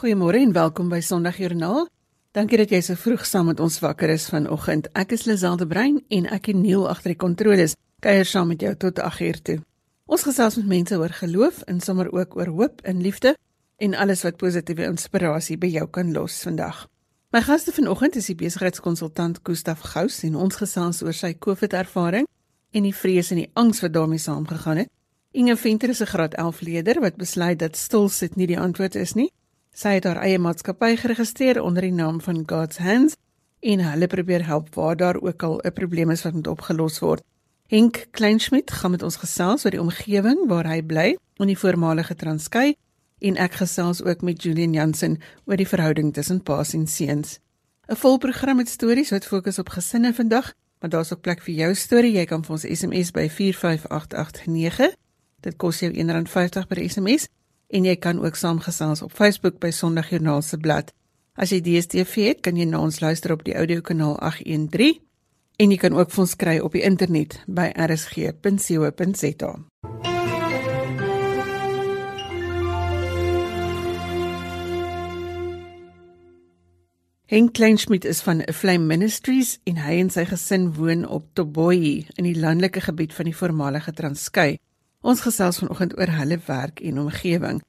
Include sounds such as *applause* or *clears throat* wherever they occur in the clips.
Goeiemôre en welkom by Sondagjoernaal. Dankie dat jy so vroeg saam met ons wakker is vanoggend. Ek is Liselde Brein en ek en Neil agter die kontroles kuier saam met jou tot 8uur toe. Ons gesels met mense oor geloof en sommer ook oor hoop en liefde en alles wat positiewe inspirasie by jou kan los vandag. My gaste vanoggend is die besigheidskonsultant Gustaf Gous en ons gesels oor sy COVID-ervaring en die vrees en die angs wat daarmee saamgegaan het. Inge Venter is 'n graad 11 leerder wat besluit dat stil sit nie die antwoord is nie. Sy het haar eie maatskappy geregistreer onder die naam van God's Hands en hulle probeer help waar daar ook al 'n probleem is wat moet opgelos word. Henk Kleinschmidt gaan met ons gesels oor die omgewing waar hy bly in die voormalige Transkei en ek gesels ook met Julian Jansen oor die verhouding tussen paas en seuns. 'n Volprogram met stories wat fokus op gesinne vandag, maar daar's ook plek vir jou storie. Jy kan vir ons SMS by 45889. Dit kos jou R1.50 per SMS en jy kan ook saamgesels op Facebook by Sondagjoernaal se blad. As jy DStv het, kan jy na ons luister op die audiokanaal 813 en jy kan ook vir ons kry op die internet by rsg.co.za. Henk Kleinschmidt is van Flame Ministries en hy en sy gesin woon op Toboyi in die landelike gebied van die voormalige Transkei. Ons gesels vanoggend oor hulle werk en omgewing.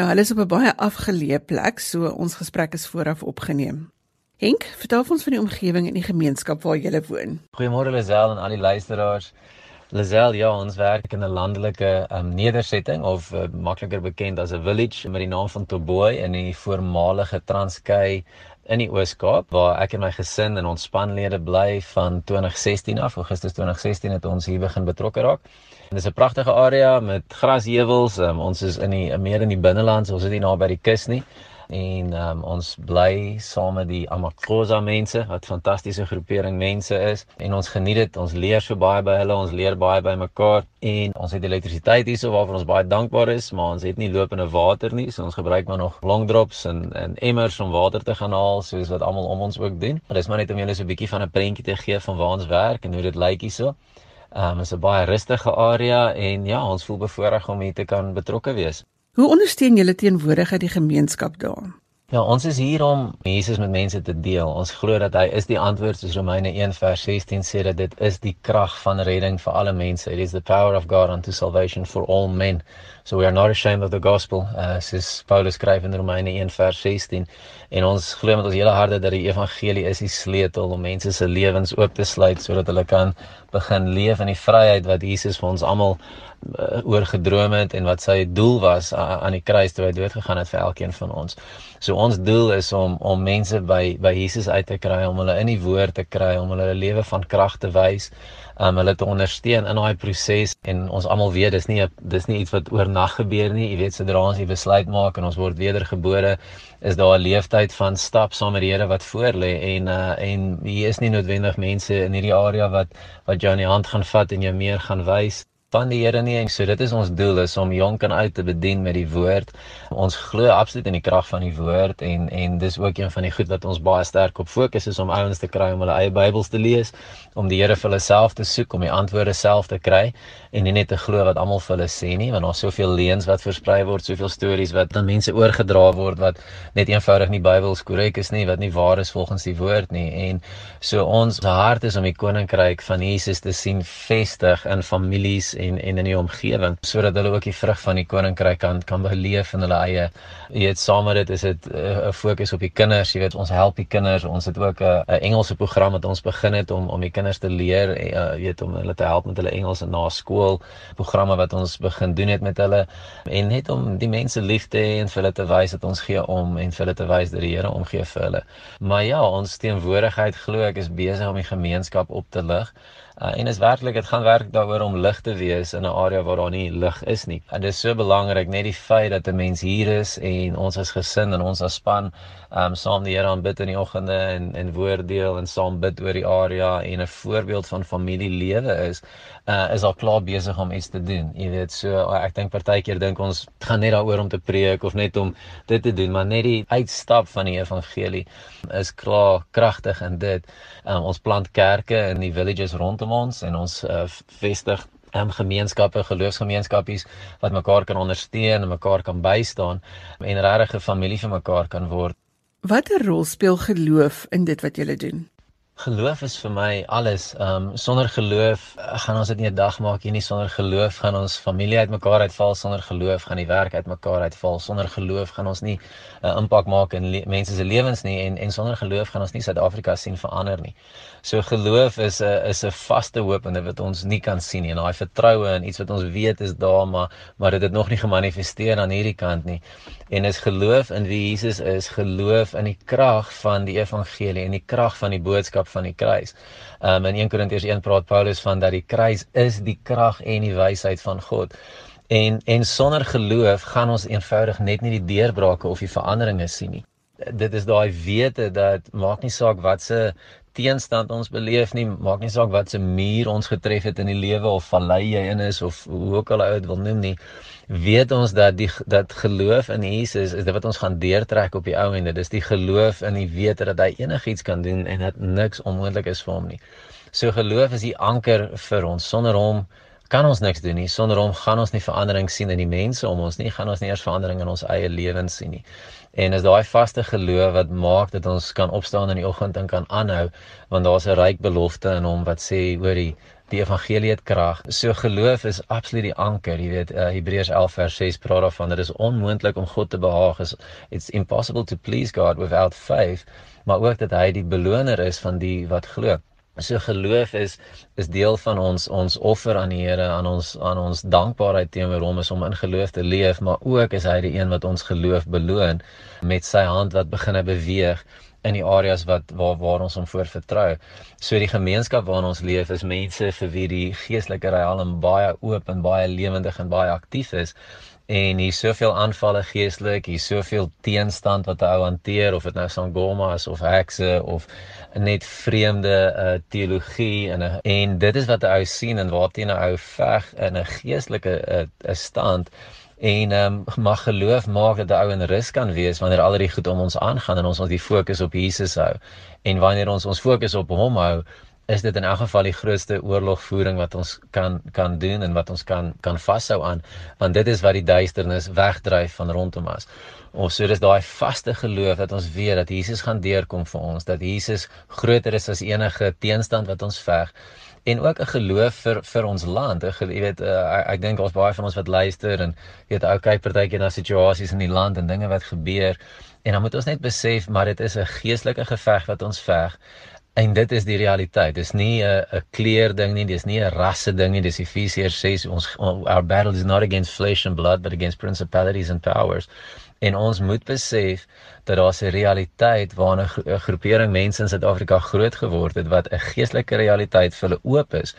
Nou hulle is op 'n baie afgeleë plek, so ons gesprek is vooraf opgeneem. Henk, vertel ons van die omgewing en die gemeenskap waar jy woon. Goeiemôre Lisel en al die luisteraars. Lisel, ja, ons werk in 'n landelike um, nedersetting of uh, makliker bekend as 'n village met die naam van Toboy in die voormalige Transkei in die Oos-Kaap waar ek en my gesin en ons spanlede bly van 2016 af. Augustus 2016 het ons hier begin betrokke raak. Dit is 'n pragtige area met grasheuwels. Um, ons is in die meer in die binneland, so ons is nie naby die kus nie. En um, ons bly saam met die Amakosa mense, wat fantastiese groepering mense is. En ons geniet dit. Ons leer so baie by hulle, ons leer baie by mekaar en ons het elektrisiteit hierso waarvoor ons baie dankbaar is, maar ons het nie lopende water nie, so ons gebruik maar nog long drops en en emmers om water te gaan haal, soos wat almal om ons ook doen. Maar dis maar net om julle so 'n bietjie van 'n prentjie te gee van waar ons werk en hoe dit lyk hierso. Ehm um, is 'n baie rustige area en ja, ons voel bevoorreg om hier te kan betrokke wees. Hoe ondersteun julle teenwoordigheid die gemeenskap daar? Ja, ons is hier om Jesus met mense te deel. Ons glo dat hy is die antwoord soos Romeine 1:16 sê dat dit is die krag van redding vir alle mense. It is the power of God unto salvation for all men. So we are not ashamed of the gospel. Uh soos Paulus skryf in Romeine 1:16 en ons glo met ons hele harte dat die evangelie is die sleutel om mense se lewens oop te sluit sodat hulle kan begin leef in die vryheid wat Jesus vir ons almal uh, oor gedroom het en wat sy doel was uh, aan die kruis toe hy dood gegaan het vir elkeen van ons. So ons doel is om om mense by by Jesus uit te kry, om hulle in die woord te kry, om hulle lewe van krag te wys, om hulle te ondersteun in daai proses en ons almal weet dis nie dis nie iets wat oornag gebeur nie. Jy weet sodra ons 'n besluit maak en ons word wedergebore, is daar 'n leeftyd van stap saam met die Here wat voor lê en uh en hier is nie noodwendig mense in hierdie area wat wat jou aan die hand gaan vat en jou meer gaan wys van die Here nie en so dit is ons doel is om jonk en oud te bedien met die woord. Ons glo absoluut in die krag van die woord en en dis ook een van die goed wat ons baie sterk op fokus is om ouens te kry om hulle eie Bybels te lees, om die Here vir hulle self te soek, om die antwoorde self te kry en nie net te glo wat almal vir hulle sê nie, want daar's soveel leuns wat versprei word, soveel stories wat aan mense oorgedra word wat net eenvoudig nie Bybels korrek is nie, wat nie waar is volgens die woord nie. En so ons hart is om die koninkryk van Jesus te sien vestig in families en en in die omgewing sodat hulle ook die vrug van die koninkryk kan kan beleef in hulle eie. Jy weet saam met dit is dit eh, 'n uh, fokus op die kinders. Jy weet ons help die kinders. Ons het ook 'n uh, Engelse program wat ons begin het om om die kinders te leer uh, weet om hulle te help met hulle Engels na skool programme wat ons begin doen het met hulle. En net om die mense lief te hê en vir hulle te wys dat ons gee om en vir hulle te wys dat die Here omgee vir hulle. Maar ja ons teenwoordigheid glo ek is besig om die gemeenskap op te lig Uh, en is werklik dit gaan werk daaroor om lig te wees in 'n area waar daar nie lig is nie. En dit is so belangrik net die feit dat 'n mens hier is en ons as gesin en ons as span um saam die Here aanbid in die oggende en en woord deel en saam bid oor die area en 'n voorbeeld van familielewe is, uh is al klaar besig om iets te doen. Jy weet, so ek dink partykeer dink ons gaan net daaroor om te preek of net om dit te doen, maar net die uitstap van die evangelie is klaar kragtig in dit. Um ons plant kerke in die villages rondom ons en ons uh, vestig um, gemeenskappe, geloofsgemeenskappies wat mekaar kan ondersteun en mekaar kan bystaan en regtig 'n familie vir mekaar kan word. Watter rol speel geloof in dit wat jy doen? Geloof is vir my alles. Ehm um, sonder geloof eh, gaan ons dit nie 'n dag maak nie. Sonder geloof gaan ons familie uitmekaar uitval. Sonder geloof gaan die werk uitmekaar uitval. Sonder geloof gaan ons nie 'n uh, impak maak in mense se lewens nie en en sonder geloof gaan ons nie Suid-Afrika sien verander nie. So geloof is 'n is 'n vaste hoop en dit wat ons nie kan sien nie. En daai vertroue in iets wat ons weet is daar, maar maar dit het nog nie gemanifesteer aan hierdie kant nie. En is geloof in wie Jesus is, geloof in die krag van die evangelie en die krag van die boodskap van die kruis. Um in 1 Korintiërs 1 praat Paulus van dat die kruis is die krag en die wysheid van God. En en sonder geloof gaan ons eenvoudig net nie die deurbrake of die veranderinge sien nie. Dit is daai wete dat maak nie saak wat se teenstand ons beleef nie, maak nie saak wat se muur ons getref het in die lewe of vallei jy in is of hoe ook al ou dit wil noem nie, weet ons dat die dat geloof in Jesus is dit wat ons gaan deurtrek op die ou ende. Dis die geloof in die wete dat hy enigiets kan doen en dat niks onmoontlik is vir hom nie. So geloof is die anker vir ons. Sonder hom kan ons niks doen nie. Sonder hom gaan ons nie verandering sien in die mense om ons nie, gaan ons nie eers verandering in ons eie lewens sien nie. En is daai vaste geloof wat maak dat ons kan opstaan in die oggend en kan aanhou want daar's 'n ryk belofte in hom wat sê hoorie die evangelie het krag. So geloof is absoluut die anker. Jy weet uh, Hebreërs 11 vers 6 praat daarvan dit is onmoontlik om God te behaag. Is it's impossible to please God without faith, maar ook dat hy die beloner is van die wat glo. So geloof is is deel van ons ons offer aan die Here, aan ons aan ons dankbaarheid teenoor hom is om in geloof te leef, maar ook is hy die een wat ons geloof beloon met sy hand wat begin beweeg in die areas wat waar waar ons hom voor vertrou. So die gemeenskap waarin ons leef is mense vir wie die geestelike riem baie oop en baie lewendig en baie aktief is en hier soveel aanvalle geestelik, hier soveel teenstand wat 'n ou hanteer of dit nou sangoma is of hekse of net vreemde uh, teologie en en dit is wat 'n ou sien en waarteen 'n ou veg in 'n geestelike 'n uh, stand. En um, mag geloof maak dat 'n ou in rus kan wees wanneer al die goed om ons aangaan en ons ons die fokus op Jesus hou. En wanneer ons ons fokus op hom hou is dit in elk geval die grootste oorlogvoering wat ons kan kan doen en wat ons kan kan vashou aan want dit is wat die duisternis wegdryf van rondom ons. Ons so dis daai vaste geloof dat ons weet dat Jesus gaan deurkom vir ons, dat Jesus groter is as enige teenstand wat ons veg en ook 'n geloof vir vir ons land. Ek jy weet uh, ek, dink ons baie van ons wat luister en weet ou kyk partykeer na situasies in die land en dinge wat gebeur en dan moet ons net besef maar dit is 'n geestelike geveg wat ons veg En dit is die realiteit. Dis nie 'n 'n kleur ding nie, dis nie 'n rasse ding nie. Dis Efesiërs 6 ons our battle is not against flesh and blood but against principalities and powers. En ons moet besef dat daar 'n realiteit waarna 'n groepering mense in Suid-Afrika groot geword het wat 'n geestelike realiteit vir hulle oop is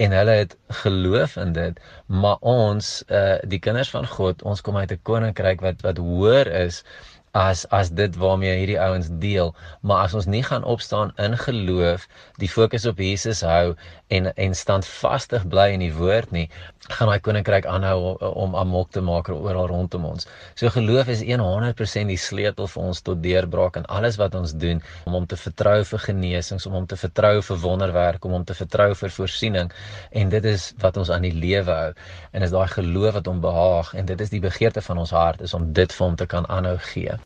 en hulle het geloof in dit maar ons uh die kinders van God ons kom uit 'n koninkryk wat wat hoër is as as dit waarmee hierdie ouens deel. Maar as ons nie gaan opstaan in geloof die fokus op Jesus hou en en standvastig bly in die woord nie gaan daai koninkryk aanhou om amok te maak oral rondom ons. So geloof is 100% die sleutel vir ons tot deurbraak in alles wat ons doen om hom te vertrou vir genesings om hom te vertrou vir wonderwerk om hom te vertrou vir voorsiening. En dit is wat ons aan die lewe hou. En is daai geloof wat hom behaag. En dit is die begeerte van ons hart is om dit vir hom te kan aanhou gee.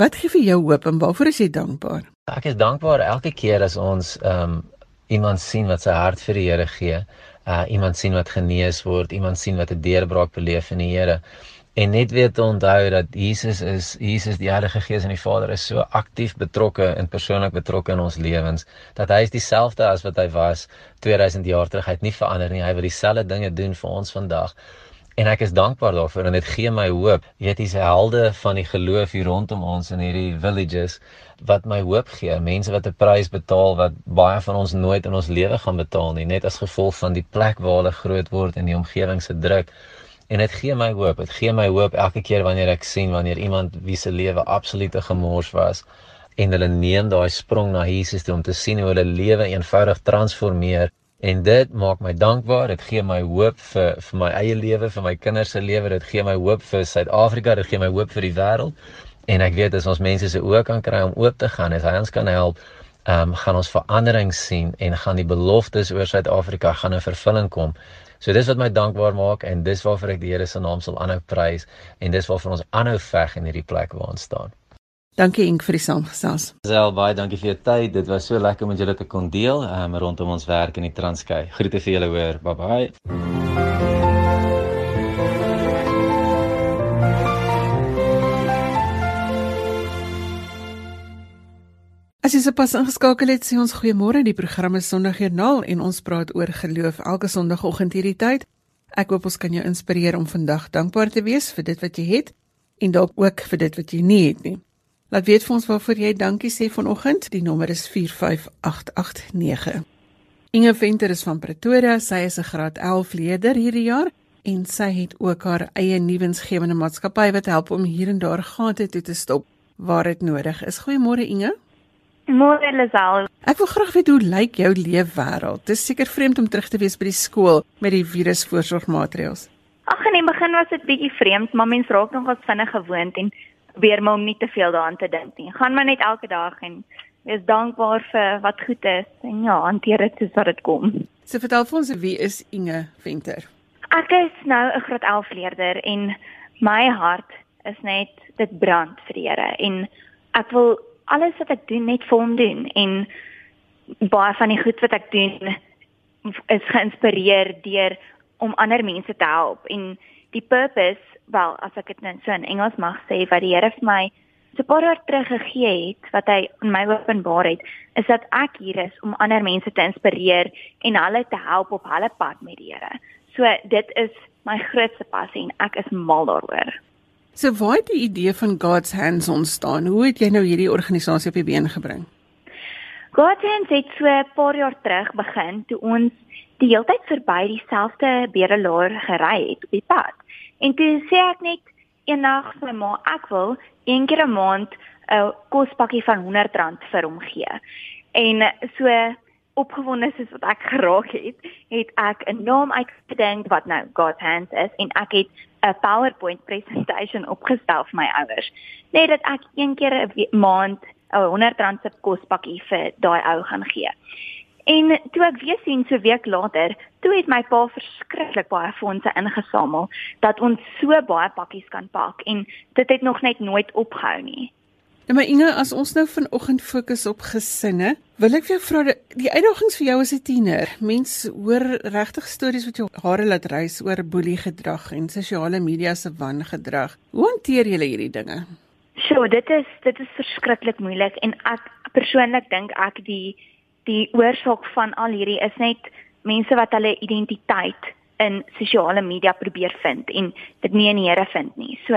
Wat gee vir jou hoop en waarvoor is jy dankbaar? Ek is dankbaar elke keer as ons ehm um, iemand sien wat sy hart vir die Here gee, uh iemand sien wat genees word, iemand sien wat 'n deurbraak beleef in die Here. En net weer te onthou dat Jesus is Jesus die Heilige Gees en die Vader is so aktief betrokke en persoonlik betrokke in ons lewens dat hy is dieselfde as wat hy was 2000 jaar terug. Hy het nie verander nie. Hy wil dieselfde dinge doen vir ons vandag. En ek is dankbaar daarvoor en dit gee my hoop. Jy weet hier's helde van die geloof hier rondom ons in hierdie villages wat my hoop gee. Mense wat 'n prys betaal wat baie van ons nooit in ons lewe gaan betaal nie, net as gevolg van die plek waar hulle groot word en die omgewing se druk. En dit gee my hoop. Dit gee my hoop elke keer wanneer ek sien wanneer iemand wie se lewe absolute gemors was en hulle neem daai sprong na Jesus toe om te sien hoe hulle lewe eenvoudig transformeer En dit maak my dankbaar. Dit gee my hoop vir vir my eie lewe, vir my kinders se lewe. Dit gee my hoop vir Suid-Afrika. Dit gee my hoop vir die wêreld. En ek weet as ons mense se oë kan kry om oop te gaan, as hy ons kan help ehm um, gaan ons verandering sien en gaan die beloftes oor Suid-Afrika gaan in vervulling kom. So dis wat my dankbaar maak en dis waarvoor ek die Here se naam sal aanhou prys en dis waarvoor ons aanhou veg in hierdie plek waar ons staan. Dankie Ink vir die saamgesels. Sel baie dankie vir jou tyd. Dit was so lekker om met julle te kon deel um, rondom ons werk in die Transkei. Groete vir julle hoor. Bye bye. Sopas ingeskakel het, sê ons goeiemôre. Die program is Sondagjoernaal en ons praat oor geloof elke Sondagoggend hierdie tyd. Ek hoop ons kan jou inspireer om vandag dankbaar te wees vir dit wat jy het en dalk ook vir dit wat jy nie het nie. Laat weet vir ons waarvoor jy dankie sê vanoggend. Die nommer is 45889. Inge Venter is van Pretoria. Sy is 'n graad 11 leerder hierdie jaar en sy het ook haar eie nuwensgewende maatskappy wat help om hier en daar gate toe te stop waar dit nodig is. Goeiemôre Inge. Môre Lisel. Ek wil graag weet hoe lyk jou leefwêreld? Dit is seker vreemd om terug te wees by die skool met die virusvoorsorgmaatreëls. Ag in die begin was dit bietjie vreemd, maar mens raak nog as vinnig gewoond en probeer maar om nie te veel daaraan te dink nie. Gaan maar net elke dag en wees dankbaar vir wat goed is en ja, hanteer dit soos wat dit kom. So vertel vir ons wie is Inge Venter? Ek is nou 'n graad 11 leerder en my hart is net dit brand vir die Here en ek wil alles wat ek doen net vir hom doen en baie van die goed wat ek doen is geïnspireer deur om ander mense te help en die purpose wel as ek dit net so in Engels mag sê wat die Here vir my so 'n paar jaar terug gegee het wat hy in my openbaar het is dat ek hier is om ander mense te inspireer en hulle te help op hulle pad met die Here. So dit is my grootste passie en ek is mal daaroor. So waar het die idee van God's Hands ontstaan? Hoe het jy nou hierdie organisasie op die been gebring? God's Hands het so 'n paar jaar terug begin toe ons die hele tyd verby dieselfde bedelaar gery het op die pad. En toe sê ek net eendag vir my ma, ek wil een keer 'n maand 'n kospakkie van R100 vir hom gee. En so opgewonde soos wat ek geraak het, het ek 'n naam uitgedink wat nou God's Hands is en ek het 'n PowerPoint presentation opgestel vir my ouers. Net dat ek een keer 'n maand 'n R100 se kospakkie vir daai ou gaan gee. En toe ek weer sien so week later, toe het my pa verskriklik baie fondse ingesamel dat ons so baie pakkies kan pak en dit het nog net nooit opgehou nie. Nou maar Inge, as ons nou vanoggend fokus op gesinne, wil ek vir jou vra die uitdagings vir jou as 'n tiener. Mense hoor regtig stories wat jou hare laat rys oor boelie gedrag en sosiale media se wangedrag. Hoe hanteer jy hierdie dinge? So, dit is dit is verskriklik moeilik en ek persoonlik dink ek die die oorsaak van al hierdie is net mense wat hulle identiteit in sosiale media probeer vind en dit nie in die Here vind nie. So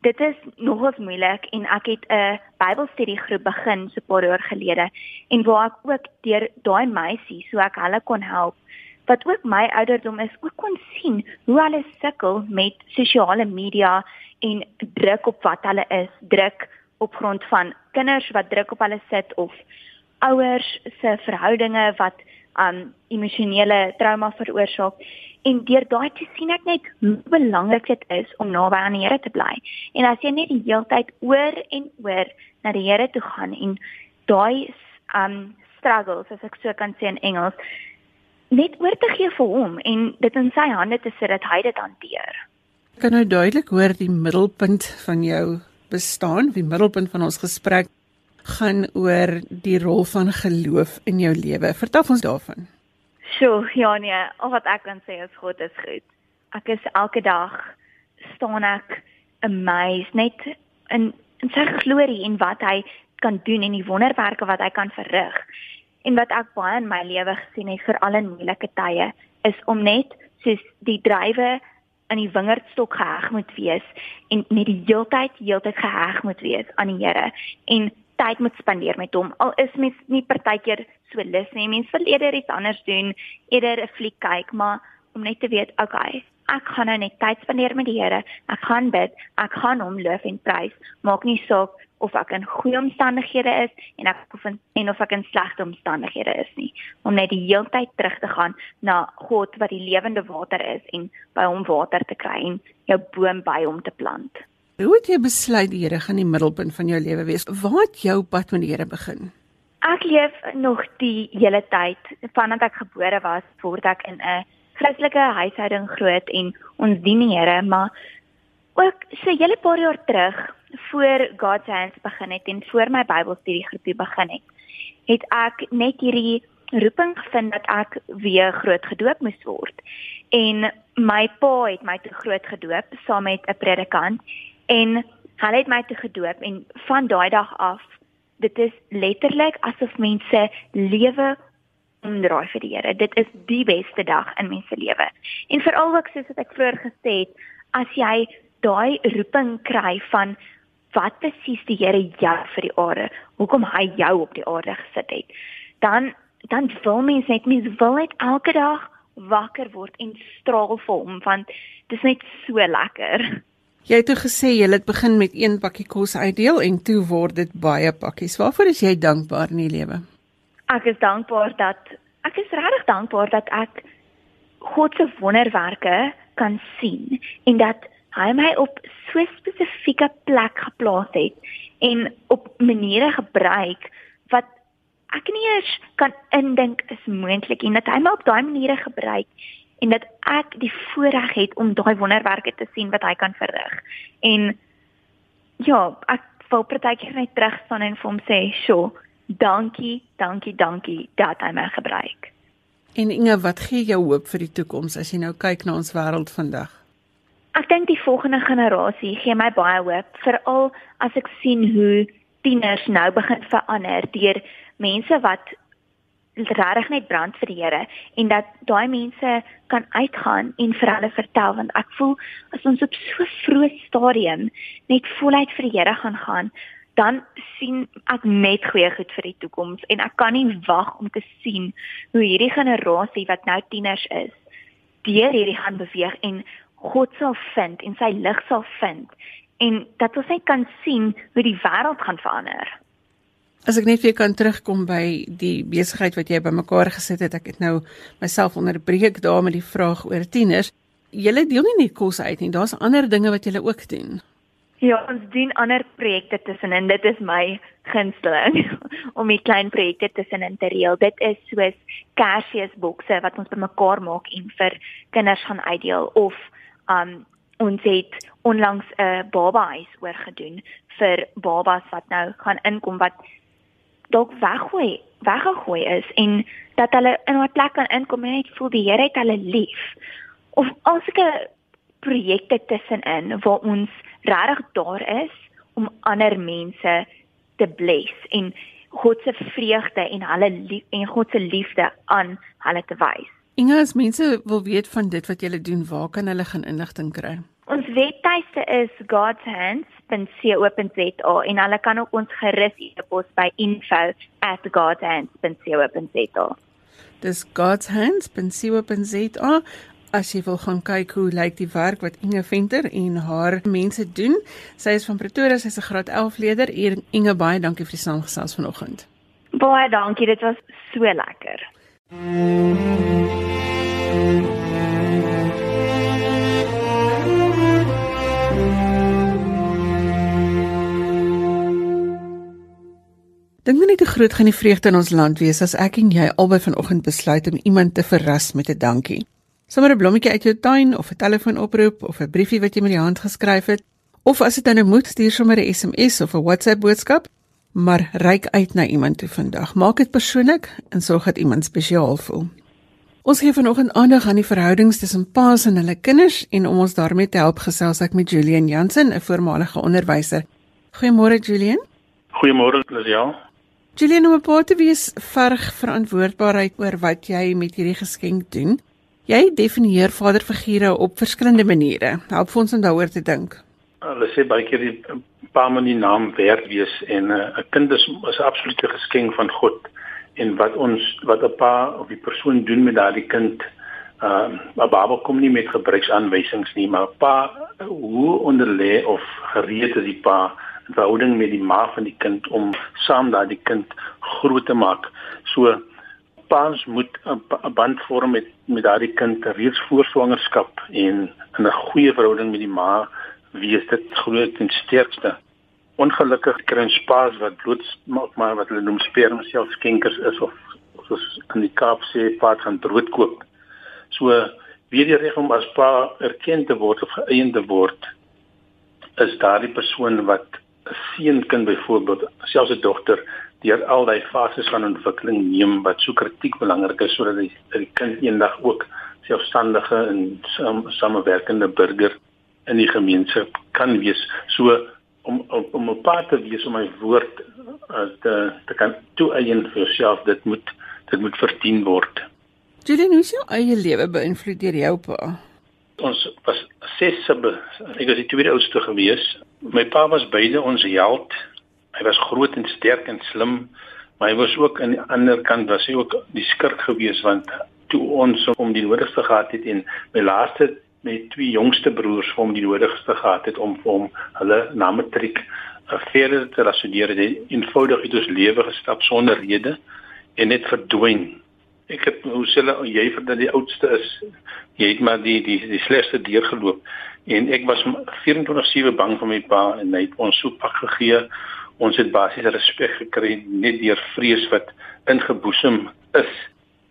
dit is nogals moeilik en ek het 'n Bybelstudiegroep begin so 'n paar jaar gelede en waar ek ook deur daai meisie so ek hulle kon help. Wat ook my ouderdom is ook kon sien hoe hulle sukkel met sosiale media en druk op wat hulle is, druk op grond van kinders wat druk op hulle sit of ouers se verhoudinge wat um emosionele trauma veroorsaak en deur daai te sien ek net hoe belangrik dit is om naby aan die Here te bly. En as jy net die hele tyd oor en oor na die Here toe gaan en daai um struggles as ek so kan sê in Engels net oor te gee vir hom en dit in sy hande te sit dat hy dit hanteer. Kan nou duidelik hoor die middelpunt van jou bestaan, die middelpunt van ons gesprek gaan oor die rol van geloof in jou lewe. Vertel ons daarvan. Sjoe, ja nee, al wat ek kan sê is God is goed. Ek is elke dag staan ek amazed net in in sy glorie en wat hy kan doen en die wonderwerke wat hy kan verrig. En wat ek baie in my lewe gesien het vir al in moeilike tye is om net soos die drywe aan die wingerdstok geheg moet wees en net die heeltyd heeltyd geheg moet wees aan die Here en tyd moet spandeer met hom. Al is mens nie partykeer so lus nie. Mens wil eerder iets anders doen, eerder 'n fliek kyk, maar om net te weet, okay, ek gaan nou net tyd spandeer met die Here. Ek gaan bid, ek gaan hom loof en prys. Maak nie saak of ek in goeie omstandighede is en ek of in, en of ek in slegte omstandighede is nie. Om net die hele tyd terug te gaan na God wat die lewende water is en by hom water te kry en jou boom by hom te plant. Hoe het jy besluit die Here gaan die middelpunt van jou lewe wees? Waar het jou pad met die Here begin? Ek leef nog die hele tyd vandat ek gebore was, word ek in 'n Christelike huishouding groot en ons dien die Here, maar ook so hele paar jaar terug voor God's Hands begin het en voor my Bybelstudie groepie begin het, het ek net hierdie roeping gevind dat ek weer groot gedoop moes word. En my pa het my te groot gedoop saam met 'n predikant en hulle het my te gedoop en van daai dag af dit is letterlik asof mense lewe omdraai vir die Here. Dit is die beste dag in mense lewe. En veral ook soos wat ek vroeër gesê het, as jy daai roeping kry van wat presies die Here jou vir die aarde, hoekom hy jou op die aarde gesit het, dan dan wil mens net mens wil net elke dag wakker word en straal vir hom want dit is net so lekker. Jy het toe gesê jy het begin met een pakkie kos uitdeel en toe word dit baie pakkies. Waarvoor is jy dankbaar in die lewe? Ek is dankbaar dat ek is regtig dankbaar dat ek God se wonderwerke kan sien en dat hy my op so 'n spesifieke plek geplaas het en op maniere gebruik wat ek nie eers kan indink is moontlik en dat hy my op daai maniere gebruik en dat ek die voorreg het om daai wonderwerke te sien wat hy kan verrig. En ja, ek wil partykeer net terug staan en vir hom sê, "Sjoe, dankie, dankie, dankie dat hy my gebruik." En Inge, wat gee jou hoop vir die toekoms as jy nou kyk na ons wêreld vandag? Ek dink die volgende generasie gee my baie hoop, veral as ek sien hoe tieners nou begin verander deur mense wat regtig net brand vir die Here en dat daai mense kan uitgaan en vir hulle vertel want ek voel as ons op so vroeg stadium net voluit vir die Here gaan gaan dan sien ek net goeie goed vir die toekoms en ek kan nie wag om te sien hoe hierdie generasie wat nou tieners is deur hierdie gaan beweeg en God sal vind en sy lig sal vind en dat ons net kan sien hoe die wêreld gaan verander. As ek net weer kan terugkom by die besigheid wat jy bymekaar gesit het, ek het nou myself onderbreek daar met die vraag oor tieners. Julle deel nie net kos uit nie, daar's ander dinge wat julle ook doen. Ja, ons doen ander projekte tussenin. Dit is my gunsteling *laughs* om die klein projekte tussenin te reël. Dit is soos Kersfeesbokse wat ons bymekaar maak en vir kinders gaan uitdeel of um ons het onlangs 'n uh, baba huis oorgedoen vir babas wat nou gaan inkom wat dalk weggooi weggegooi is en dat hulle in 'n plek kan inkom en net voel die Here het hulle lief of alsulke projekte tussenin waar ons regtig daar is om ander mense te bless en God se vreugde en hulle en God se liefde aan hulle te wys. Inge, as mense wil weet van dit wat jy doen, waar kan hulle gaan inligting kry? Ons webtuiste is godshands.co.za en hulle kan ook ons gerus e-pos by info@godshands.co.za. Dis godshands.co.za. As jy wil gaan kyk hoe lyk die werk wat Inge Venter en haar mense doen. Sy is van Pretoria, sy's 'n graad 11 leerder. Inge, baie dankie vir die saamgesels vanoggend. Baie dankie, dit was so lekker. Dink net hoe groot gaan die vreugde in ons land wees as ek en jy albei vanoggend besluit om iemand te verras met 'n dankie. Sommige 'n blommetjie uit jou tuin of 'n telefoonoproep of 'n briefie wat jy met die hand geskryf het of as dit nou moet stuur sommer 'n SMS of 'n WhatsApp boodskap maar reik uit na iemand toe vandag. Maak dit persoonlik en sorg dat iemand spesiaal voel. Ons gee vanoggend aandag aan die verhoudings tussen paas en hulle kinders en om ons daarmee te help gesels ek met Julian Jansen, 'n voormalige onderwyser. Goeiemôre Julian. Goeiemôre Lisel. Julian, om 'n paar te wees verg verantwoordbaarheid oor wat jy met hierdie geskenk doen. Jy definieer vaderfigure op verskillende maniere. Help ons om daaroor te dink. Hulle sê baie keer die pa moet die naam werd wees en eh, 'n uh, kind is 'n absolute geskenk van God en wat ons wat 'n pa of die persoon doen met daardie kind uh 'n baba kom nie met gebruiksaanwysings nie maar pa hoe onderlê of gereed is die pa verhouding met die ma van die kind om saam daardie kind groot te maak so paans moet 'n band vorm met met daardie kind reeds voor swangerskap en in 'n goeie verhouding met die ma wie is dit groot en sterkste ongelukkig kry ons paas wat bloot maak maar wat hulle noem sperma self skenkers is of soos in die Kaap sê paat gaan brood koop. So wie die reg om as pa erken te word of geëien te word is daardie persoon wat 'n seunkind byvoorbeeld selfs 'n dogter deur al daai fases van ontwikkeling neem wat so kritiek belangrik is sodat die, die kind eendag ook selfstandige en sam, samewerkende burger in die gemeenskap kan wees. So om om, om 'n pa te wees om my woord uh, te te kan toeëien vir jouself, dit moet dit moet verdien word. Julian, hoe jou eie lewe beïnvloed deur jou pa? Ons was ses sibbe. Ek was die tweede oudste gewees. My pa was beide ons held. Hy was groot en sterk en slim, maar hy was ook aan die ander kant was hy ook die skurk gewees want toe ons om die nodigste gehad het en my laaste met twee jongste broers vir hom die nodigste gehad het om vir hom hulle na matriek uh, verder te studeer het eenvoudig het ons lewe gestap sonder rede en net verdwyn ek het hoe sê jy vir dat die oudste is jy het maar die die die slegste deur geloop en ek was 24/7 bang vir my pa en hy het ons so pak gegee ons het basies respek gekry net deur vrees wat ingeboesem is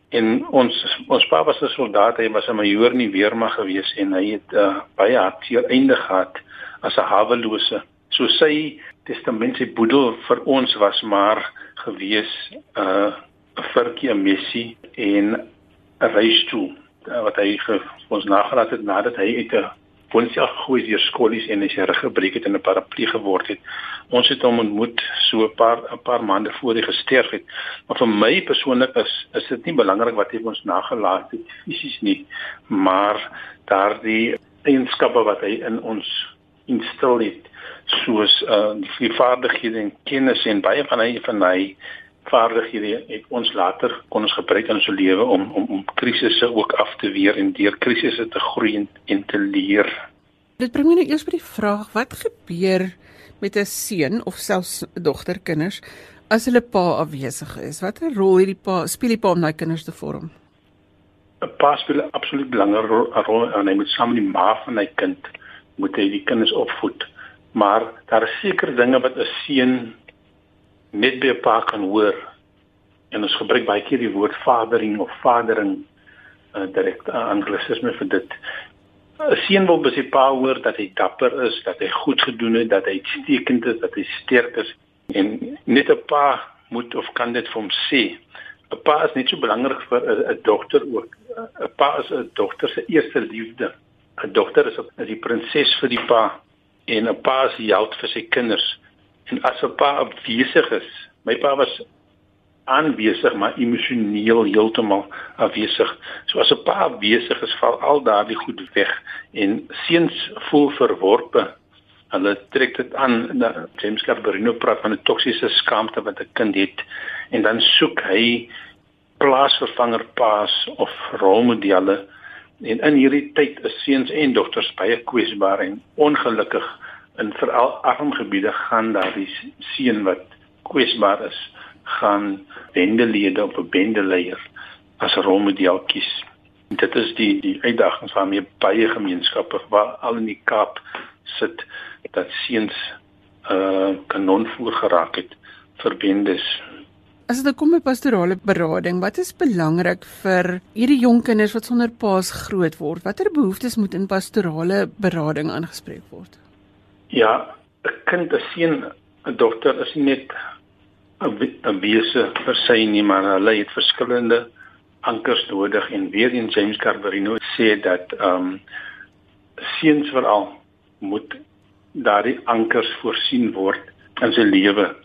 En ons ons pa was 'n soldaat, hy was 'n majoor in die weermag gewees en hy het uh, baie hartseer einde gehad as 'n hawelose. So sy testament sy boedel vir ons was maar gewees 'n uh, 'n virkie, 'n missie en 'n reis toe uh, wat hy vir ons nagelaat het nadat hy uit 'n Bonsia gegooi deur skollies en hy sy rug gebreek het en 'n paraplee geword het. Ons het hom ontmoet so 'n paar 'n paar maande voor hy gesterf het. Maar vir my persoonlik is is dit nie belangrik wat hy ons nagelaat het fisies nie, maar daardie eienskappe wat hy in ons instel het soos uh die vaardighede en kennis en baie van hy van hy vaardighede het ons later kon ons gebruik in ons lewe om om om krisisse ook af te weer en deur krisisse te groei en, en te leer. Dit bring my nou eers by die vraag wat gebeur met 'n seun of selfs 'n dogter kinders as hulle pa afwesig is? Watter rol het die pa speel die pa om daai kinders te vorm? 'n Pa speel 'n absoluut belangrike rol en hy moet saam met die ma van hy kind moet hy die kinders opvoed. Maar daar is sekere dinge wat 'n seun net by 'n pa kan hoor. En ons gebruik baie keer die woord fadering of vadering uh, direk uh, anglisisme vir dit. 'n Seun wil by sy pa hoor dat hy dapper is, dat hy goed gedoen het, dat hy uitstekend is, dat hy sterk is en net 'n pa moet of kan dit vir hom sê. 'n Pa is net so belangrik vir 'n dogter ook. 'n Pa is 'n dogter se eerste liefde. 'n Dogter is 'n die prinses vir die pa en 'n pa is die held vir sy kinders. En as 'n pa afwesig is, my pa was aanwesig maar emosioneel heeltemal afwesig. So as 'n pa afwesig is, val al daardie goed weg en seuns voel verworpe. Hulle trek dit aan na James Carberino praat van 'n toksiese skaamte wat 'n kind het en dan soek hy plaasvervanger paas of rolmodelle en in hierdie tyd is seuns en dogters baie kwesbaar en ongelukkig in veral arm gebiede gaan daar die seun wat kwesbaar is gaan bendelede op 'n bendeleier as rolmodel kies. Dit is die die uitdagings waarmee baie gemeenskappe waar al in die Kaap sit dat seuns uh, kanon voor geraak het vir bendes. As dit kom by pastorale berading, wat is belangrik vir hierdie jong kinders wat sonder paas groot word? Watter behoeftes moet in pastorale berading aangespreek word? Ja, 'n kind, 'n seun, 'n dogter is nie net 'n wese vir sy nie, maar hulle het verskillende ankers nodig en weer in James Carverino sê dat ehm um, seuns veral moet daardie ankers voorsien word in sy lewe.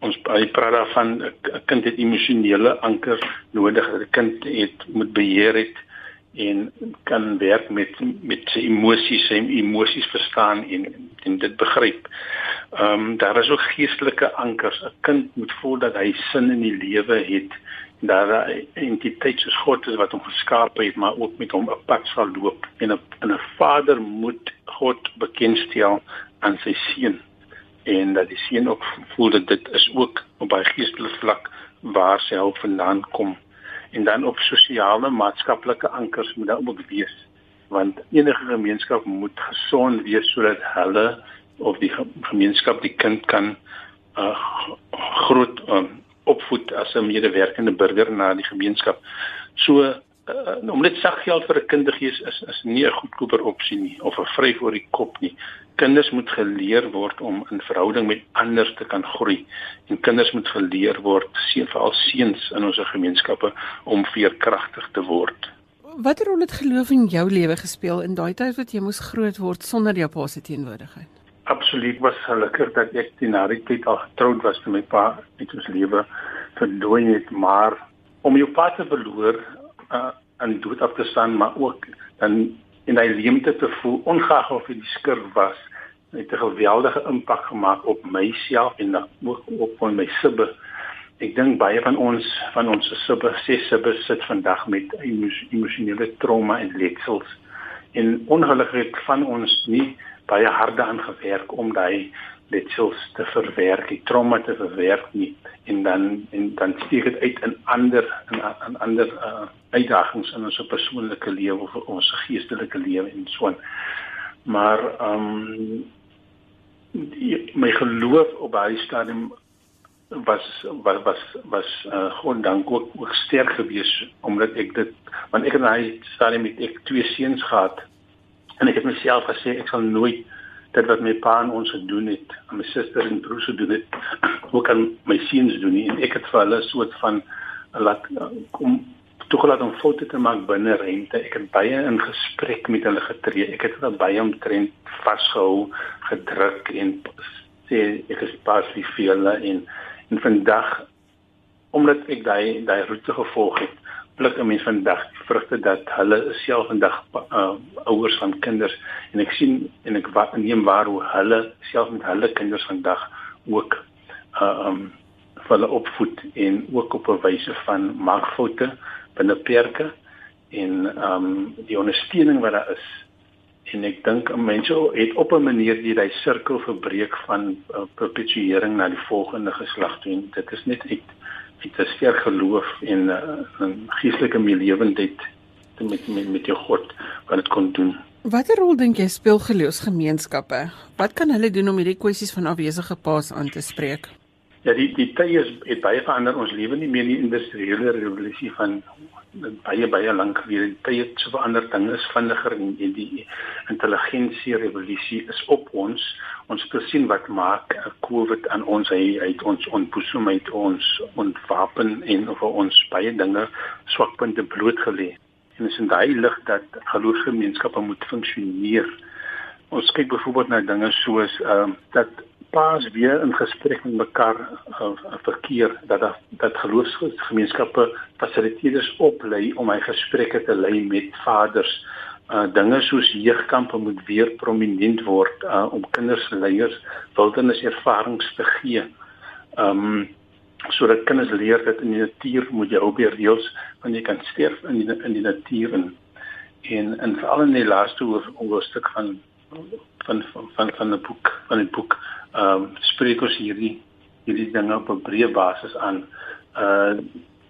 Ons praat daarvan 'n kind het emosionele anker nodig. 'n Kind het moet beheer het en kan werk met met sy emosies, sy emosies verstaan en en dit begryp. Ehm um, daar is ook geestelike ankers. 'n Kind moet voel dat hy sin in die lewe het en hy 'n entiteit soos God is wat hom geskaap het, maar ook met hom 'n pad sal loop. En 'n 'n vader moet God bekendstel aan sy seun en dat die seun ook voel dat dit is ook op by geestelike vlak waar sy hulp vandaan kom en dan op sosiale maatskaplike ankers moet daar ook wees want enige gemeenskap moet gesond wees sodat hulle of die gemeenskap die kind kan uh, groot um, opvoed as 'n medewerkende burger na die gemeenskap. So uh, om net saggeld vir 'n kind te gee is is nie 'n goedkoper opsie nie of 'n vry voor die kop nie. Kinders moet geleer word om in verhouding met ander te kan groei en kinders moet geleer word, seën veral seuns in ons gemeenskappe om veerkragtig te word. Watter rol het geloof in jou lewe gespeel in daai tyd wat jy moes groot word sonder jou pa se teenwoordigheid? Absoluut was gelukkig dat ek teen daardie tyd al getroud was met my pa en ons lewe verdooi het, maar om jou pa te verloor uh, aan die dood af te staan, maar ook dan in daai leemte te voel, ongeag of dit skurf was, het 'n geweldige impak gemaak op myself en ook op my sibbe Ek dink baie van ons van ons subbe ses subbe sit vandag met emosionele trauma en letsels. En ongelukkig van ons nie baie harde aan gewerk om daai letsels te verwerk, die trauma te verwerk nie en dan en dan steek dit uit in ander in, in ander uh, uitdagings in ons persoonlike lewe of ons geestelike lewe en so aan. Maar ehm um, my geloof op daai stadium was was was was uh, gewoon dank ook, ook sterk gewees omdat ek dit want ek en hy stadium met ek twee seuns gehad en ek het myself gesê ek sal nooit dit wat my pa en ons gedoen het aan my suster en broer se doen het *clears throat* ook aan my seuns doen nie en ek het vir hulle soort van laat kom toegelaat om foto te maak binne rente ek het baie in gesprek met hulle getree. Ek het hulle baie omtrent vasgehou gedruk en sê ek is pas vir hulle en En vandag omdat ek daai daai roete gevolg het, pluk 'n mens vandag vrugte dat hulle self vandag uh, ouers van kinders en ek sien en ek wat neem waar hoe hulle self met hulle kinders vandag ook uh, um hulle opvoed en ook op 'n wyse van maak foute binne perke en um die ondersteuning wat daar is. En ek dink mense het op 'n manier die daai sirkel verbreek van uh, perpetuering na die volgende geslag toe en dit is net uit uit 'n sterk geloof en 'n uh, geestelike meelewendheid met met met jou God wat dit kon doen. Watter rol dink jy speel geloofsgemeenskappe? Wat kan hulle doen om hierdie kwessies van afwesige paas aan te spreek? Ja, die die tye is het baie verander. Ons lewe nie meer in die industriële revolusie van baie baie lank gelede. Tye het so verander. Dinge is vinniger en die intelligensie revolusie is op ons. Ons het gesien wat maak COVID aan ons hy het ons ontboesem met ons ontwapen en vir ons baie dinge swakpunte blootgelê. En is in daai lig dat geloofsgemeenskappe moet funksioneer. Ons kyk byvoorbeeld na dinge soos ehm uh, dat paas weer in gesprek met mekaar uh, verkeer dat dat, dat geloofsgemeenskappe fasiliteerders oplei om hy gesprekke te lei met vaders. Uh dinge soos jeugkampe moet weer prominent word uh om kinders leiers wildernis ervarings te gee. Um sodat kinders leer dat in die natuur moet jy weer reëls want jy kan sterf in die, in die natuur en en en veral in die laaste hoofstuk van van van van die boek van die boek ehm um, spreek ons hierdie hierdie dinge op 'n breë basis aan. Uh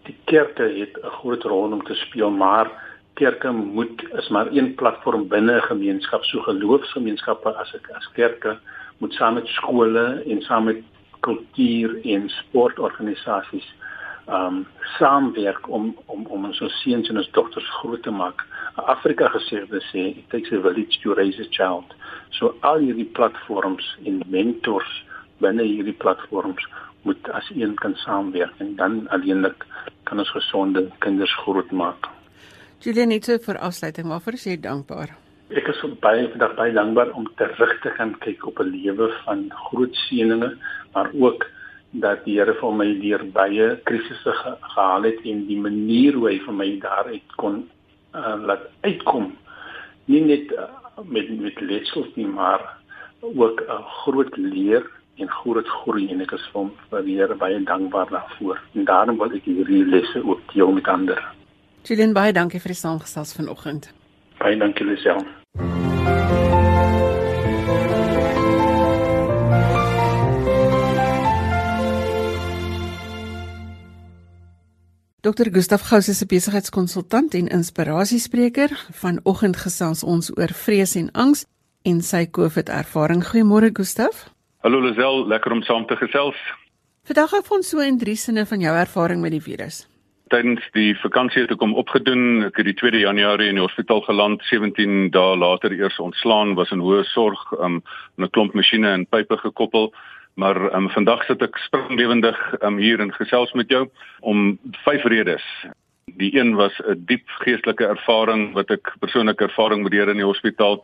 die kerke het 'n groot rol om te speel, maar kerke moet is maar een platform binne 'n gemeenskap, so geloofsgemeenskappe as ek as kerke moet saam met skole en saam met kultuur en sportorganisasies um, saamwerk om om om ons seuns en ons dogters groot te maak. Afrika het sê it takes a village to raise a child. So al hierdie platforms en mentors binne hierdie platforms moet as een kan saamwerk en dan alleenlik kan ons gesonde kinders grootmaak. Julian, net so vir afsluiting, waarvoor is jy dankbaar? Ek is baie vandag baie dankbaar om terug te kan kyk op 'n lewe van groot seëninge, maar ook dat die Here vir my deur baie krisisse ge gehaal het en die manier hoe hy vir my daaruit kon uh, laat uitkom. Nie net uh, met met letsels nie maar ook 'n groot leer en groot groei en ek is vir vir die Here baie dankbaar daarvoor. En daarom wil ek hierdie lesse ook deel met ander. Julian baie dankie vir die saamgesels vanoggend. Baie dankie Lisel. Dr. Gustaf Gous is 'n besigheidskonsultant en inspirasiespreker. Vanoggend gesels ons oor vrees en angs en sy COVID-ervaring. Goeiemôre Gustaf. Hallo Lisel, lekker om saam te gesels. Vandag het ons so in drie sinne van jou ervaring met die virus. Tydens die vakansie het ek hom opgedoen. Ek het die 2 Januarie in die hospitaal geland, 17 dae later eers ontslaan, was in hoë sorg, um, 'n klomp masjiene en pype gekoppel. Maar um, vandag sit ek springlewendig um, hier in gesels met jou om vyf redes. Die een was 'n diep geestelike ervaring wat ek persoonlike ervaring met die Here in die hospitaal.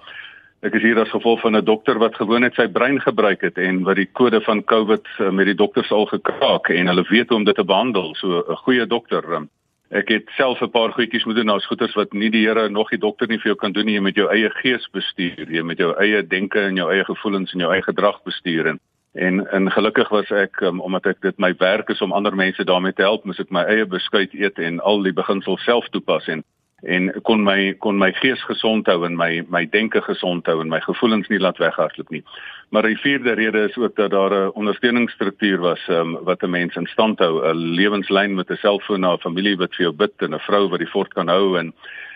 Ek is hier as gevolg van 'n dokter wat gewoon net sy brein gebruik het en wat die kode van COVID uh, met die dokters al gekraak en hulle weet hoe om dit te behandel. So 'n goeie dokter. Um, ek het self 'n paar goedjies moet doen as goeters wat nie die Here nog die dokter nie vir jou kan doen nie. Jy met jou eie gees bestuur, jy met jou eie denke en jou eie gevoelens en jou eie gedrag bestuur en En en gelukkig was ek um, omdat ek dit my werk is om ander mense daarmee te help, moet ek my eie beskuit eet en al die beginsels self toepas en en kon my kon my gees gesond hou en my my denke gesond hou en my gevoelens nie laat weghardloop nie. Maar die vierde rede is ook dat daar 'n ondersteuningsstruktuur was um, wat 'n mens in stand hou, 'n lewenslyn met 'n selfoon na 'n familie wat vir jou bid en 'n vrou wat die fort kan hou en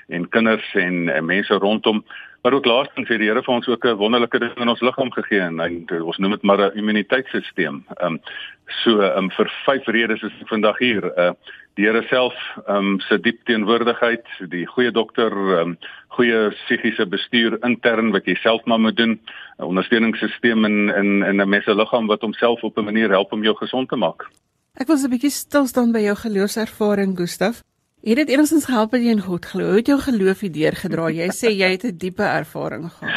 en kinders en, en mense rondom Maar ook laastens het die Here vir ons ook 'n wonderlike ding in ons liggaam gegee en hy ons noem dit maar 'n immuniteitstelsel. Ehm um, so um, vir vyf redes is ek vandag hier. Uh die Here self ehm um, se diep teenwoordigheid, die goeie dokter, ehm um, goeie psigiese bestuur intern wat jy self maar moet doen, 'n ondersteuningssisteem in in in 'n mens se liggaam wat homself op 'n manier help om jou gesond te maak. Ek was 'n bietjie stil staan by jou geloofservaring, Gustaf. Het dit enigstens gehelp dat jy in God glo? Het jou geloof hier deurgedra? Jy sê jy het 'n diepe ervaring gehad.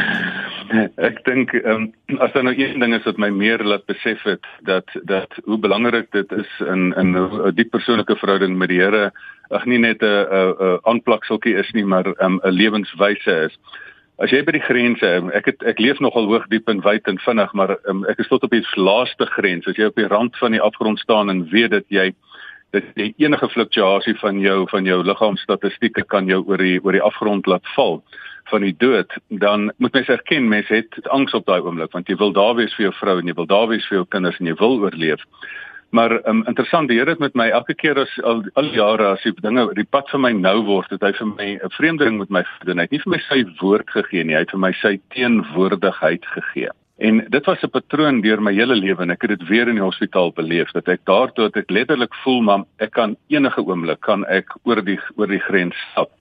Ek dink um, as daar nou een ding is wat my meer laat besef het dat dat hoe belangrik dit is in in 'n diep persoonlike verhouding met die Here, ag nie net 'n 'n aanplakseltjie is nie, maar ehm, 'n um, lewenswyse is. As jy by die grense, ek het ek leef nogal hoog diep en wyd en vinnig, maar um, ek is tot op die laaste grens. As jy op die rand van die afgrond staan en weet dat jy dat jy enige fluktuasie van jou van jou liggaamsstatistieke kan jou oor die oor die afgrond laat val van die dood dan moet mens erken mens het angs op daai oomblik want jy wil daar wees vir jou vrou en jy wil daar wees vir jou kinders en jy wil oorleef. Maar um, interessant die Here het met my elke keer as al al jare as die dinge die pad vir my nou word het hy vir my 'n vreemde ding met my gedoen. Hy het nie vir my sy woord gegee nie hy het vir my sy teenwoordigheid gegee En dit was 'n patroon deur my hele lewe en ek het dit weer in die hospitaal beleef dat ek daartoe dat ek letterlik voel maar ek kan enige oomblik kan ek oor die oor die grens stap.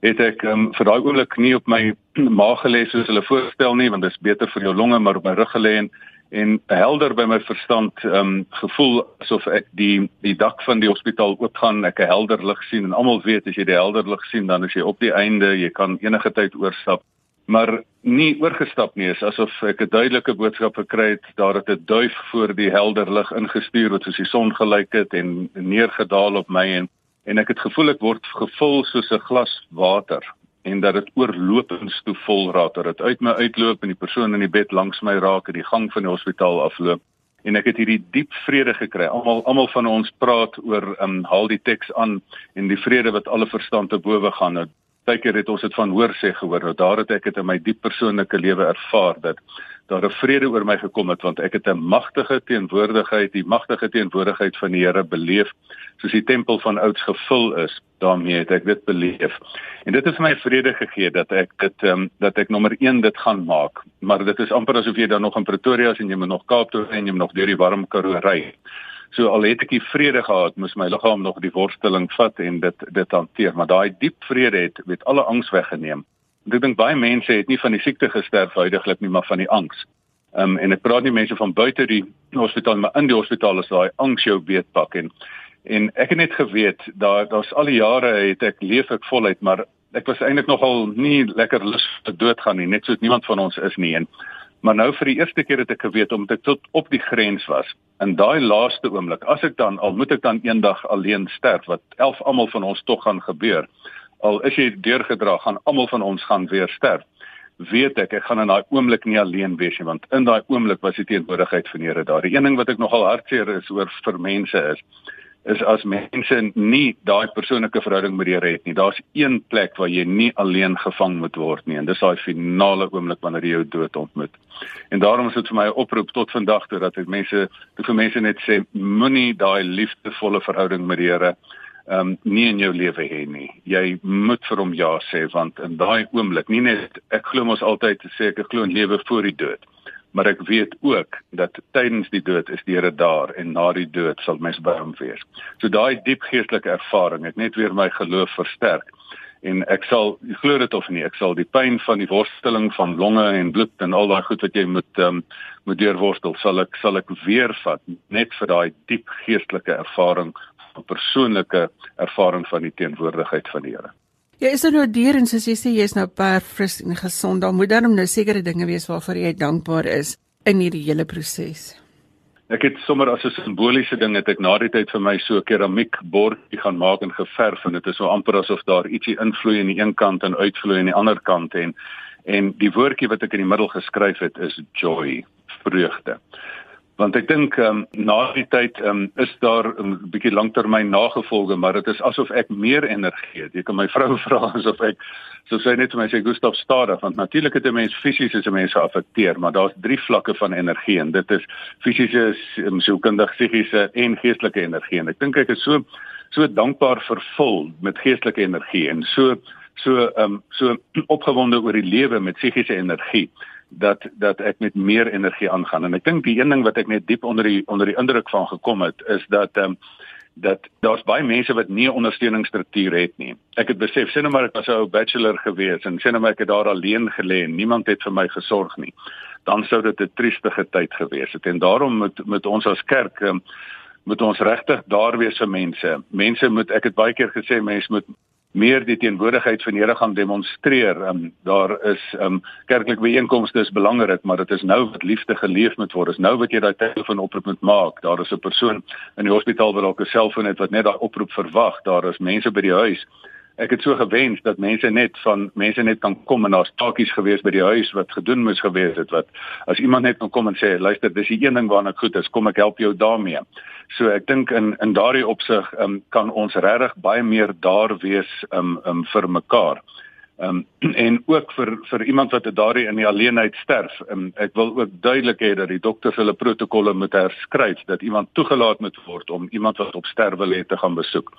Het ek um, vir daai oomblik nie op my *clears throat* maag gelê soos hulle voorstel nie want dit is beter vir jou longe maar op my rug gelê en en helder by my verstand um gevoel asof ek die die dak van die hospitaal oopgaan ek 'n helder lig sien en almal weet as jy die helder lig sien dan is jy op die einde jy kan enige tyd oorstap maar nie oorgestap nie is asof ek 'n duidelike boodskap gekry het daar het 'n duif voor die helder lig ingestuur wat soos die son gelyk het en neergedaal op my en en ek het gevoel ek word gevul soos 'n glas water en dat dit oorlopends toe vol raak dat dit uit my uitloop en die persoon in die bed langs my raak en die gang van die hospitaal afloop en ek het hierdie diep vrede gekry. Almal almal van ons praat oor ehm um, haal die teks aan en die vrede wat alle verstand te bowe gaan. Nou Partykeer het ons dit van hoor sê gehoor, nou daar het ek dit in my diep persoonlike lewe ervaar dat daar 'n vrede oor my gekom het want ek het 'n magtige teenwoordigheid, die magtige teenwoordigheid van die Here beleef, soos die tempel van ouds gevul is. daarmee het ek dit beleef. En dit het vir my vrede gegee dat ek dit ehm um, dat ek nommer 1 dit gaan maak. Maar dit is amper asof jy dan nog in Pretoria is en jy moet nog Kaap toe en jy moet nog deur die warm Karoo ry. So al het ek die vrede gehad, moes my liggaam nog die worsteling vat en dit dit hanteer, maar daai diep vrede het met alle angs weggeneem. Ek dink baie mense het nie van die siekte gesterf huidigelik nie, maar van die angs. Um, en ek praat nie mense van buite die hospitaal, maar in die hospitaal is daai angs jou beetpak en en ek het net geweet daar daar's al die jare het ek leef ek voluit, maar ek was eintlik nogal nie lekker lus te doodgaan nie, net soos niemand van ons is nie en Maar nou vir die eerste keer het ek geweet omdat ek tot op die grens was. In daai laaste oomblik, as ek dan al moet ek dan eendag alleen sterf wat elf almal van ons tog gaan gebeur. Al is jy deurgedra, gaan almal van ons gaan weer sterf. Weet ek, ek gaan in daai oomblik nie alleen wees nie, want in daai oomblik was die teenwoordigheid van die Here daar. Die een ding wat ek nogal hartseer is oor vir mense is, is as mense nie daai persoonlike verhouding met die Here het nie. Daar's een plek waar jy nie alleen gevang moet word nie en dis daai finale oomblik wanneer jy jou dood ontmoet. En daarom is dit vir my 'n oproep tot vandag toe dat ek mense, toe vir mense net sê moenie daai liefdevolle verhouding met die Here ehm um, nie in jou lewe hê nie. Jy moet vir hom ja sê want in daai oomblik, nie net ek glo mos altyd sê ek glo in lewe voor die dood maar ek weet ook dat tydens die dood is die Here daar en na die dood sal mens by hom wees. So daai diep geestelike ervaring het net weer my geloof versterk en ek sal glo dit of nie ek sal die pyn van die worsteling van longe en bloed en al daai goed wat jy moet um, moet deurworstel sal ek sal ek weer vat net vir daai diep geestelike ervaring 'n persoonlike ervaring van die teenwoordigheid van die Here. Ja, is dit nou deur en soos jy sê jy's nou perfris en gesond, dan moet dan nou sekere dinge wees waarvoor jy dankbaar is in hierdie hele proses. Ek het sommer as 'n simboliese ding het ek na die tyd vir my so 'n keramiek bordjie gaan maak en geverf en dit is so amper asof daar ietsie invloei aan die een kant en uitvloei aan die ander kant en en die woordjie wat ek in die middel geskryf het is joy, vreugde want ek dink um, na die tyd um, is daar 'n um, bietjie langtermyn nagevolge maar dit is asof ek meer energie het. Jy kan my *laughs* vrou vra asof ek so sê net vir my sê Gustaf stadig want natuurlik het 'n mens fisies is 'n mens geaffekteer maar daar's drie vlakke van energie en dit is fisiese, um, sielkundige, psigiese en geestelike energie en ek dink ek is so so dankbaar vervul met geestelike energie en so so um, so *clears throat* opgewonde oor die lewe met psigiese energie dat dat ek met meer energie aangaan en ek dink die een ding wat ek net diep onder die onder die indruk van gekom het is dat ehm um, dat daar's baie mense wat nie 'n ondersteuningsstruktuur het nie. Ek het besef sien nou maar ek was 'n bachelor gewees en sien nou maar ek het daar alleen gelê en niemand het vir my gesorg nie. Dan sou dit 'n triestige tyd gewees het en daarom moet met ons as kerk um, moet ons regtig daar wees vir mense. Mense moet ek het baie keer gesê mense moet meer die teenwoordigheid van die Here gaan demonstreer. Um, daar is um kerklike byeenkomste is belangrik, maar dit is nou wat liefde geleef moet word. Is nou wat jy daai telefoon oproep moet maak. Daar is 'n persoon in die hospitaal wat dalk 'n selfoon het wat net daai oproep verwag. Daar is mense by die huis ek het so gewens dat mense net van mense net kan kom en daar's taakies gewees by die huis wat gedoen moes gewees het wat as iemand net kan kom en sê luister dis die een ding waarna ek goed is kom ek help jou daarmee. So ek dink in in daardie opsig um, kan ons regtig baie meer daar wees um, um, vir mekaar. Um, *clears throat* en ook vir vir iemand wat daardie in die alleenheid sterf. Um, ek wil ook duidelik hê dat die dokters hulle protokolle moet herskryf dat iemand toegelaat moet word om iemand wat op sterwe lê te gaan besoek.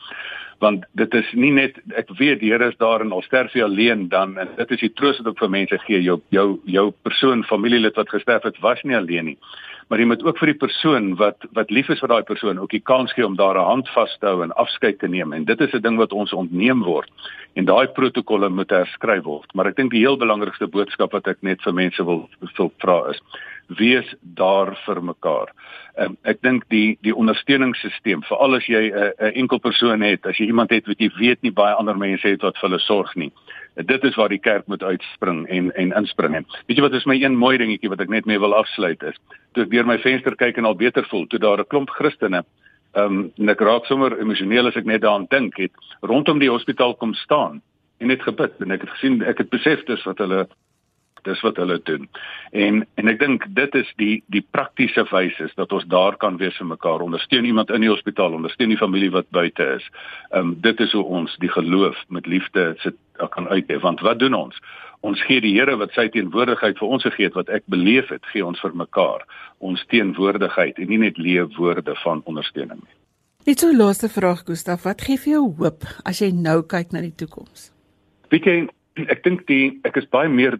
Want dit is nie net ek weet die Here is daar en al sterf jy alleen dan en dit is die troos wat ek vir mense gee. Jou jou jou persoon familielid wat gesterf het was nie alleen nie. Maar jy moet ook vir die persoon wat wat lief is vir daai persoon ook die kans gee om daar 'n hand vas te hou en afskeid te neem. En dit is 'n ding wat ons ontneem word. En daai protokolle moet herskryf word. Maar ek dink die heel belangrikste boodskap wat ek net vir mense wil wil vra is wees daar vir mekaar. Um, ek dink die die ondersteuningssisteem, veral as jy 'n uh, enkel persoon het, as jy iemand het wat jy weet nie baie ander mense het wat vir hulle sorg nie dit is waar die kerk moet uitspring en en inspring. En weet jy wat is my een mooi dingetjie wat ek net mee wil afsluit is. Toe ek deur my venster kyk en al beter voel, toe daar 'n klomp Christene ehm um, en ek raak sommer emosioneel as ek net daaraan dink het rondom die hospitaal kom staan en net gebid en ek het gesien ek het besef dis wat hulle dis wat hulle doen. En en ek dink dit is die die praktiese wyse dat ons daar kan wees vir mekaar. Ondersteun iemand in die hospitaal, ondersteun die familie wat buite is. Ehm um, dit is hoe ons die geloof met liefde sit kan uitleef. Want wat doen ons? Ons gee die Here wat sy teenwoordigheid vir ons gegee het wat ek beleef het, gee ons vir mekaar. Ons teenwoordigheid en nie net leë woorde van ondersteuning nie. Net so laaste vraag Gustaf, wat gee vir jou hoop as jy nou kyk na die toekoms? Wie ken ek dink die ek is baie meer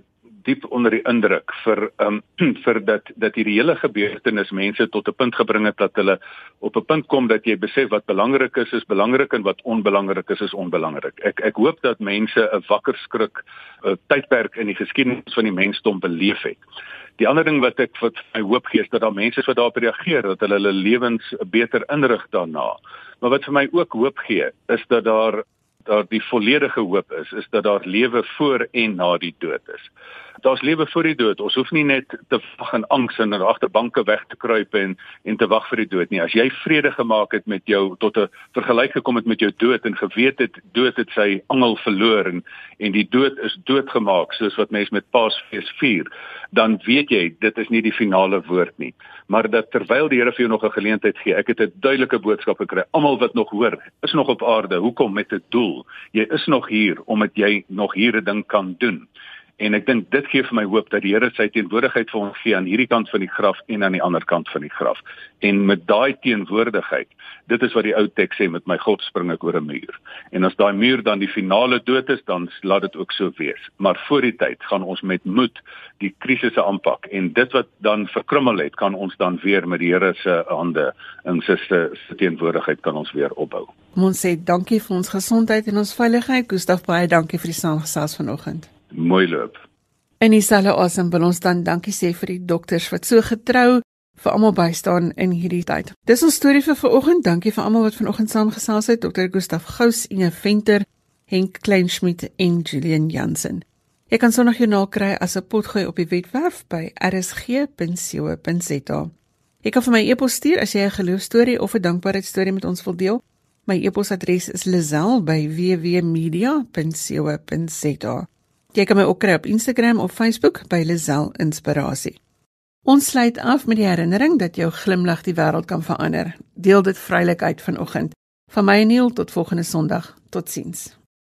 diep onder die indruk vir um *clears throat* vir dat dat hierdie hele gebeurtenis mense tot 'n punt gebring het dat hulle op 'n punt kom dat jy besef wat belangrik is is belangrik en wat onbelangrik is is onbelangrik. Ek ek hoop dat mense 'n wakker skrik 'n tydperk in die geskiedenis van die mensdom beleef het. Die ander ding wat ek wat my hoop gee is dat daar mense wat daarop reageer dat hulle hulle lewens beter inrig daarna. Maar wat vir my ook hoop gee is dat daar daar die volledige hoop is is dat daar lewe voor en na die dood is daar's lewe voor die dood. Ons hoef nie net te wag in angs en agter banke weg te kruip en en te wag vir die dood nie. As jy vrede gemaak het met jou tot 'n vergelyk gekom het met jou dood en geweet het dood het sy angel verloor en en die dood is doodgemaak soos wat mense met Paasfees vier, dan weet jy dit is nie die finale woord nie. Maar dat terwyl die Here vir jou nog 'n geleentheid gee, ek het 'n duidelike boodskap gekry. Almal wat nog hoor, is nog op aarde. Hoekom met 'n doel? Jy is nog hier omdat jy nog hier 'n ding kan doen En ek dink dit gee vir my hoop dat die Here sy teenwoordigheid vir ons gee aan hierdie kant van die graf en aan die ander kant van die graf. En met daai teenwoordigheid, dit is wat die ou teks sê met my God spring ek oor 'n muur. En as daai muur dan die finale dood is, dan laat dit ook so wees. Maar voor die tyd gaan ons met moed die krisisse aanpak en dit wat dan verkrummel het, kan ons dan weer met die Here se hande in sy teenwoordigheid kan ons weer opbou. Ons sê dankie vir ons gesondheid en ons veiligheid. Gustaf baie dankie vir die saamgesels vanoggend. Mooi loop. En dieselfde asem wil ons dan dankie sê vir die dokters wat so getrou vir almal bystaan in hierdie tyd. Dis ons storie vir vanoggend. Dankie vir almal wat vanoggend saamgesels het. Dr. Gustaf Gous, Ine Venter, Henk Kleinschmidt en Julian Jansen. Jy kan sonder joernaal kry as 'n potgooi op die webwerf by rsg.co.za. Jy kan vir my e-pos stuur as jy 'n geloostorie of 'n dankbaarheidstorie met ons wil deel. My e-posadres is lazel@wwmedia.co.za. Jy kan my ook kry op Instagram of Facebook by Lazel Inspirasie. Ons sluit af met die herinnering dat jou glimlag die wêreld kan verander. Deel dit vrylik uit vanoggend. Van my en Neil tot volgende Sondag. Totsiens.